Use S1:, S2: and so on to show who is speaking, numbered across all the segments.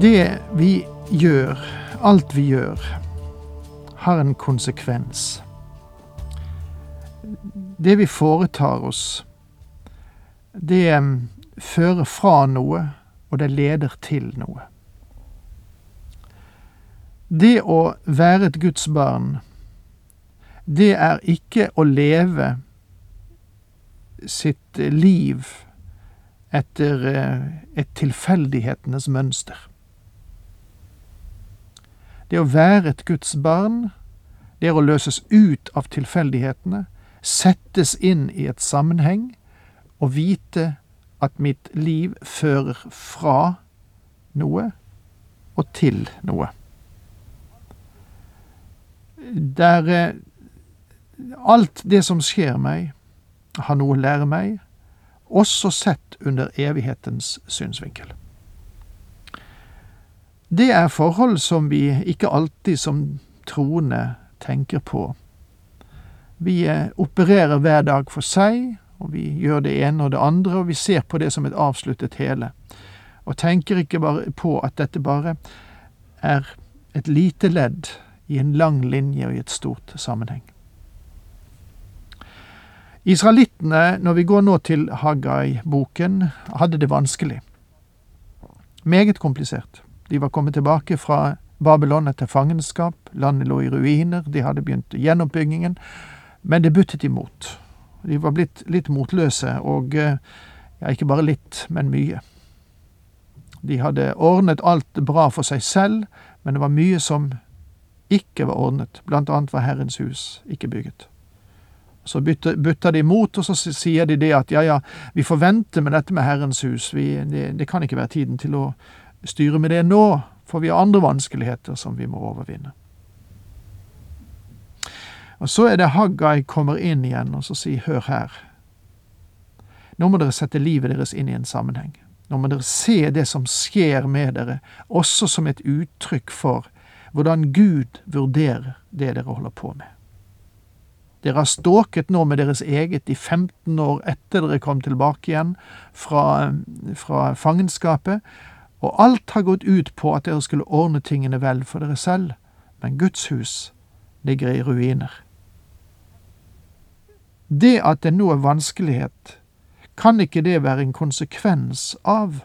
S1: Det vi gjør, alt vi gjør, har en konsekvens. Det vi foretar oss, det fører fra noe, og det leder til noe. Det å være et Guds barn, det er ikke å leve sitt liv etter eh, et tilfeldighetenes mønster. Det å være et Guds barn, det er å løses ut av tilfeldighetene, settes inn i et sammenheng og vite at mitt liv fører fra noe og til noe. Der eh, alt det som skjer meg, har noe å lære meg, også sett under evighetens synsvinkel. Det er forhold som vi ikke alltid som troende tenker på. Vi eh, opererer hver dag for seg, og vi gjør det ene og det andre, og vi ser på det som et avsluttet hele, og tenker ikke bare på at dette bare er et lite ledd i en lang linje og i et stort sammenheng. Israelittene, når vi går nå til Haggai-boken, hadde det vanskelig. Meget komplisert. De var kommet tilbake fra Babylon etter fangenskap, landet lå i ruiner, de hadde begynt gjenoppbyggingen, men det buttet imot. De var blitt litt motløse, og ja, ikke bare litt, men mye. De hadde ordnet alt bra for seg selv, men det var mye som ikke var ordnet, blant annet var Herrens hus ikke bygget. Så butter de imot, og så sier de det at ja, ja, vi får vente med dette med Herrens hus, vi, det, det kan ikke være tiden til å styre med det nå, for vi har andre vanskeligheter som vi må overvinne. Og så er det Haggai kommer inn igjen og så sier hør her. Nå må dere sette livet deres inn i en sammenheng. Nå må dere se det som skjer med dere, også som et uttrykk for hvordan Gud vurderer det dere holder på med. Dere har ståket nå med deres eget i 15 år etter dere kom tilbake igjen fra, fra fangenskapet, og alt har gått ut på at dere skulle ordne tingene vel for dere selv, men Guds hus ligger i ruiner. Det at det nå er vanskelighet, kan ikke det være en konsekvens av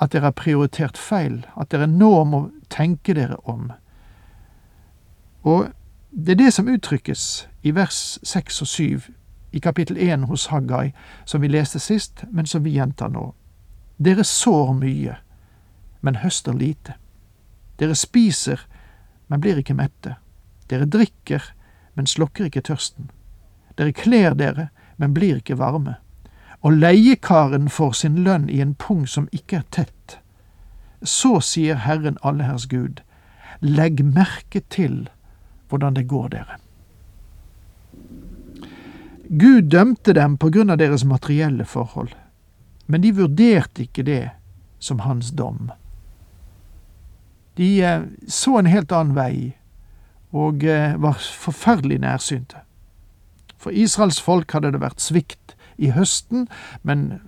S1: at dere har prioritert feil, at dere nå må tenke dere om. Og det er det som uttrykkes i vers seks og syv i kapittel én hos Haggai, som vi leste sist, men som vi gjentar nå. Dere sår mye, men høster lite. Dere spiser, men blir ikke mette. Dere drikker, men slokker ikke tørsten. Dere kler dere, men blir ikke varme. Og leiekaren får sin lønn i en pung som ikke er tett. Så sier Herren Allherrs Gud, legg merke til hvordan det går dere. Gud dømte dem på grunn av deres materielle forhold men de vurderte ikke det som hans dom. De eh, så en helt annen vei, og eh, var forferdelig nærsynte. For Israels folk hadde det vært svikt i høsten, men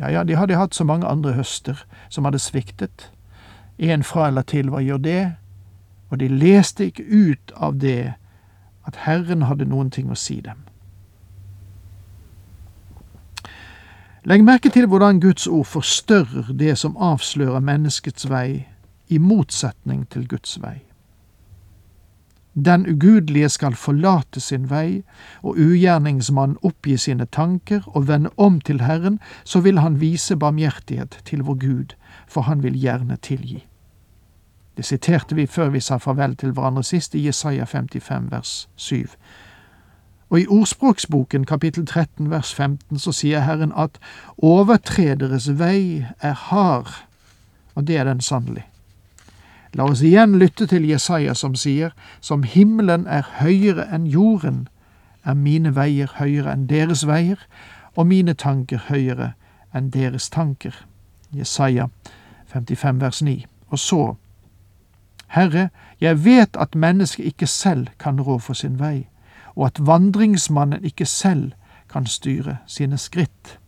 S1: ja, ja, de hadde hatt så mange andre høster som hadde sviktet. En fra eller til, hva gjør det? Og de leste ikke ut av det at Herren hadde noen ting å si dem. Legg merke til hvordan Guds ord forstørrer det som avslører menneskets vei, i motsetning til Guds vei. Den ugudelige skal forlate sin vei, og ugjerningsmannen oppgi sine tanker og vende om til Herren, så vil han vise barmhjertighet til vår Gud, for han vil gjerne tilgi. Det siterte vi før vi sa farvel til hverandre sist, i Jesaja 55 vers 7. Og i Ordspråksboken kapittel 13 vers 15 så sier Herren at overtrederes vei er hard, Og det er den sannelig. La oss igjen lytte til Jesaja som sier, Som himmelen er høyere enn jorden, er mine veier høyere enn deres veier, og mine tanker høyere enn deres tanker. Jesaja 55 vers 9. Og så, Herre, jeg vet at mennesket ikke selv kan rå for sin vei, og at vandringsmannen ikke selv kan styre sine skritt,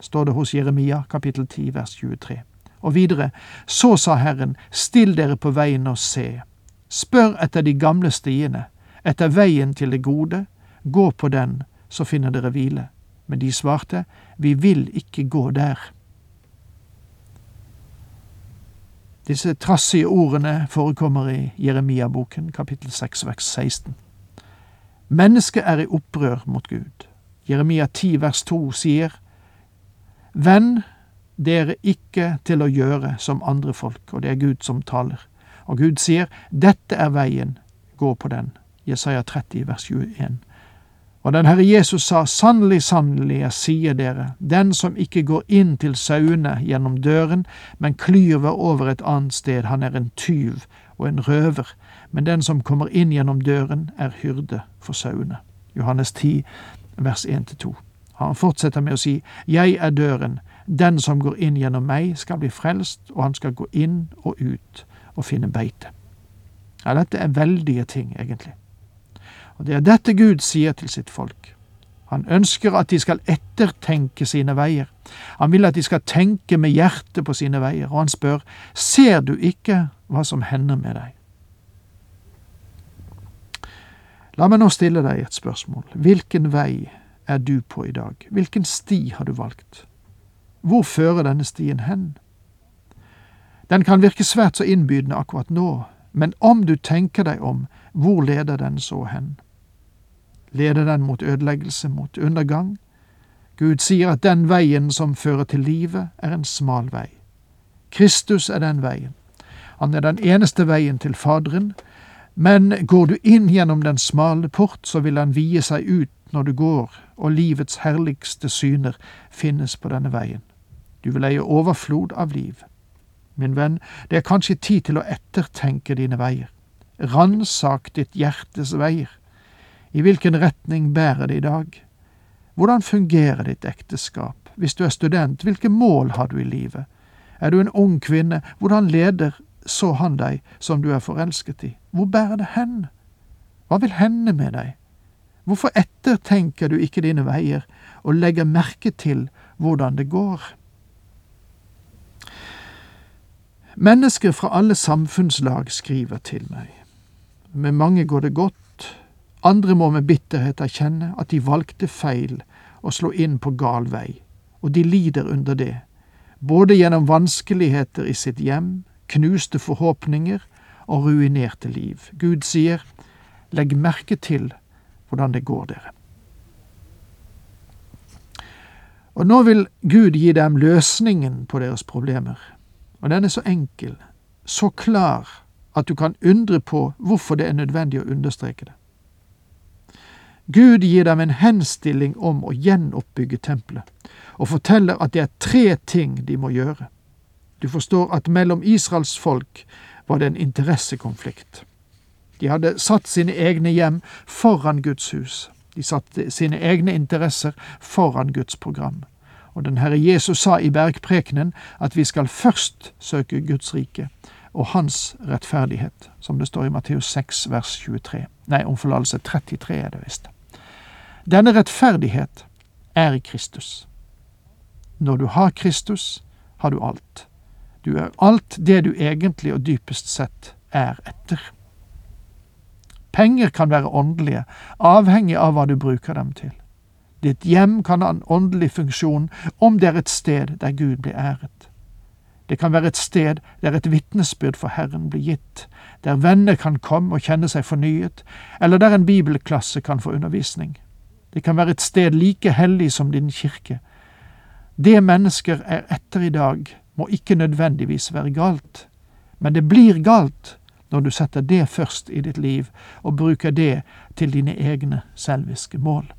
S1: står det hos Jeremia kapittel 10 vers 23. Og videre, så sa Herren, still dere på veien og se, spør etter de gamle stiene, etter veien til det gode, gå på den, så finner dere hvile. Men de svarte, vi vil ikke gå der. Disse trassige ordene forekommer i Jeremia-boken, kapittel 6, vers 16. Mennesket er i opprør mot Gud. Jeremia 10, vers 2 sier, Venn dere ikke til å gjøre som andre folk, og det er Gud som taler. Og Gud sier, dette er veien, gå på den. Jesaja 30, vers 21. Og den Herre Jesus sa, sannelig, sannelig, jeg sier dere, den som ikke går inn til sauene gjennom døren, men klyver over et annet sted, han er en tyv og en røver, men den som kommer inn gjennom døren, er hyrde for sauene. Johannes 10, vers 1-2. Han fortsetter med å si, Jeg er døren, den som går inn gjennom meg, skal bli frelst, og han skal gå inn og ut og finne beite. Ja, dette er veldige ting, egentlig. Og det er dette Gud sier til sitt folk. Han ønsker at de skal ettertenke sine veier. Han vil at de skal tenke med hjertet på sine veier, og han spør, ser du ikke hva som hender med deg? La meg nå stille deg et spørsmål. Hvilken vei er du på i dag? Hvilken sti har du valgt? Hvor fører denne stien hen? Den kan virke svært så innbydende akkurat nå, men om du tenker deg om, hvor leder den så hen? Leder den mot ødeleggelse, mot undergang? Gud sier at den veien som fører til livet, er en smal vei. Kristus er den veien. Han er den eneste veien til Faderen, men går du inn gjennom den smale port, så vil han vie seg ut når du går, og livets herligste syner finnes på denne veien. Du vil eie overflod av liv. Min venn, det er kanskje tid til å ettertenke dine veier. Ransak ditt hjertes veier. I hvilken retning bærer det i dag? Hvordan fungerer ditt ekteskap? Hvis du er student, hvilke mål har du i livet? Er du en ung kvinne, hvordan leder så han deg som du er forelsket i? Hvor bærer det hen? Hva vil hende med deg? Hvorfor ettertenker du ikke dine veier og legger merke til hvordan det går? Mennesker fra alle samfunnslag skriver til meg. Med mange går det godt, andre må med bitterhet erkjenne at de valgte feil og slå inn på gal vei, og de lider under det, både gjennom vanskeligheter i sitt hjem, knuste forhåpninger og ruinerte liv. Gud sier, legg merke til hvordan det går dere. Og nå vil Gud gi dem løsningen på deres problemer. Og den er så enkel, så klar, at du kan undre på hvorfor det er nødvendig å understreke det. Gud gir dem en henstilling om å gjenoppbygge tempelet, og forteller at det er tre ting de må gjøre. Du forstår at mellom Israels folk var det en interessekonflikt. De hadde satt sine egne hjem foran Guds hus. De satte sine egne interesser foran Guds program. Og den Herre Jesus sa i bergprekenen at vi skal først søke Guds rike og Hans rettferdighet, som det står i Matteus 6 vers 23. Nei, om forlatelse 33 er det visst. Denne rettferdighet er i Kristus. Når du har Kristus, har du alt. Du er alt det du egentlig og dypest sett er etter. Penger kan være åndelige, avhengig av hva du bruker dem til. Ditt hjem kan ha en åndelig funksjon om det er et sted der Gud blir æret. Det kan være et sted der et vitnesbyrd for Herren blir gitt, der venner kan komme og kjenne seg fornyet, eller der en bibelklasse kan få undervisning. Det kan være et sted like hellig som din kirke. Det mennesker er etter i dag, må ikke nødvendigvis være galt, men det blir galt når du setter det først i ditt liv og bruker det til dine egne selviske mål.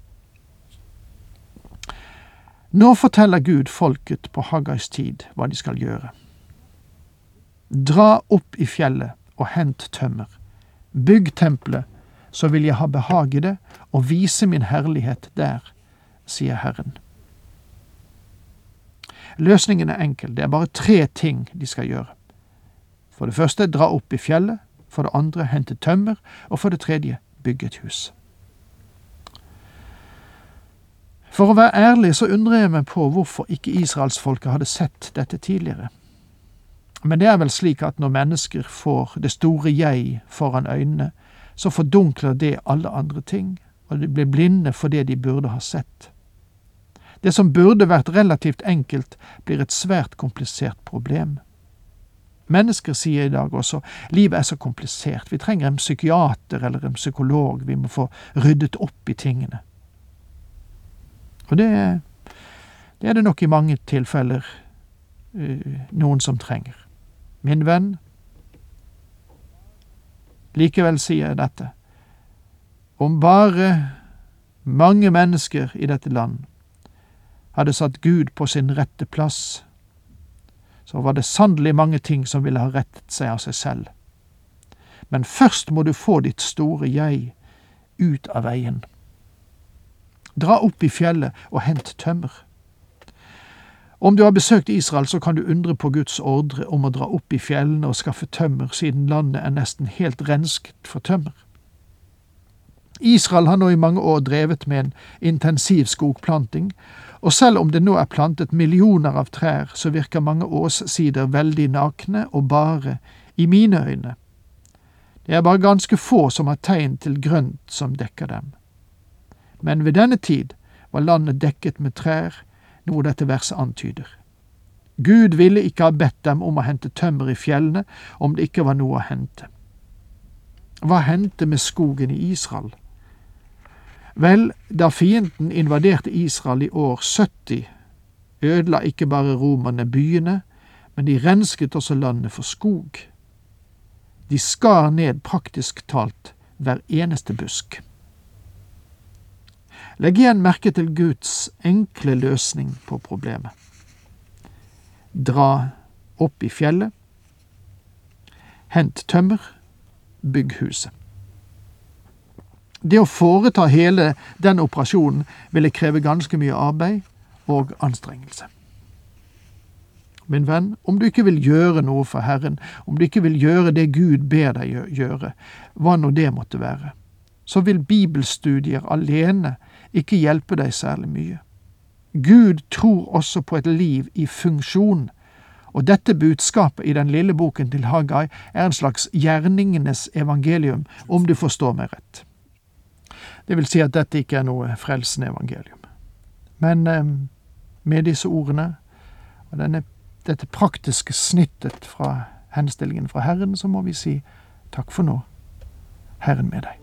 S1: Nå forteller Gud folket på Haggais tid hva de skal gjøre. Dra opp i fjellet og hent tømmer. Bygg tempelet, så vil jeg ha behag i det og vise min herlighet der, sier Herren. Løsningen er enkel, det er bare tre ting de skal gjøre. For det første dra opp i fjellet, for det andre hente tømmer, og for det tredje bygge et hus. For å være ærlig så undrer jeg meg på hvorfor ikke israelsfolket hadde sett dette tidligere. Men det er vel slik at når mennesker får det store jeg foran øynene, så fordunkler det alle andre ting, og de blir blinde for det de burde ha sett. Det som burde vært relativt enkelt, blir et svært komplisert problem. Mennesker sier i dag også livet er så komplisert, vi trenger en psykiater eller en psykolog, vi må få ryddet opp i tingene. Og det, det er det nok i mange tilfeller uh, noen som trenger. Min venn, likevel sier jeg dette, om bare mange mennesker i dette land hadde satt Gud på sin rette plass, så var det sannelig mange ting som ville ha rettet seg av seg selv. Men først må du få ditt store jeg ut av veien. Dra opp i fjellet og hent tømmer. Om du har besøkt Israel, så kan du undre på Guds ordre om å dra opp i fjellene og skaffe tømmer, siden landet er nesten helt rensket for tømmer. Israel har nå i mange år drevet med en intensiv skogplanting, og selv om det nå er plantet millioner av trær, så virker mange åssider veldig nakne og bare i mine øyne. Det er bare ganske få som har tegn til grønt som dekker dem. Men ved denne tid var landet dekket med trær, noe dette verset antyder. Gud ville ikke ha bedt dem om å hente tømmer i fjellene om det ikke var noe å hente. Hva hendte med skogen i Israel? Vel, da fienden invaderte Israel i år 70, ødela ikke bare romerne byene, men de rensket også landet for skog. De skar ned praktisk talt hver eneste busk. Legg igjen merke til Guds enkle løsning på problemet. Dra opp i fjellet, hent tømmer, bygg huset. Det å foreta hele den operasjonen ville kreve ganske mye arbeid og anstrengelse. Min venn, om du ikke vil gjøre noe for Herren, om du ikke vil gjøre det Gud ber deg gjøre, hva nå det måtte være, så vil bibelstudier alene ikke hjelpe deg særlig mye. Gud tror også på et liv i funksjon, og dette budskapet i den lille boken til Hagai er en slags gjerningenes evangelium, om du forstår meg rett. Det vil si at dette ikke er noe frelsende evangelium. Men eh, med disse ordene og denne, dette praktiske snittet fra henstillingen fra Herren, så må vi si takk for nå, Herren med deg.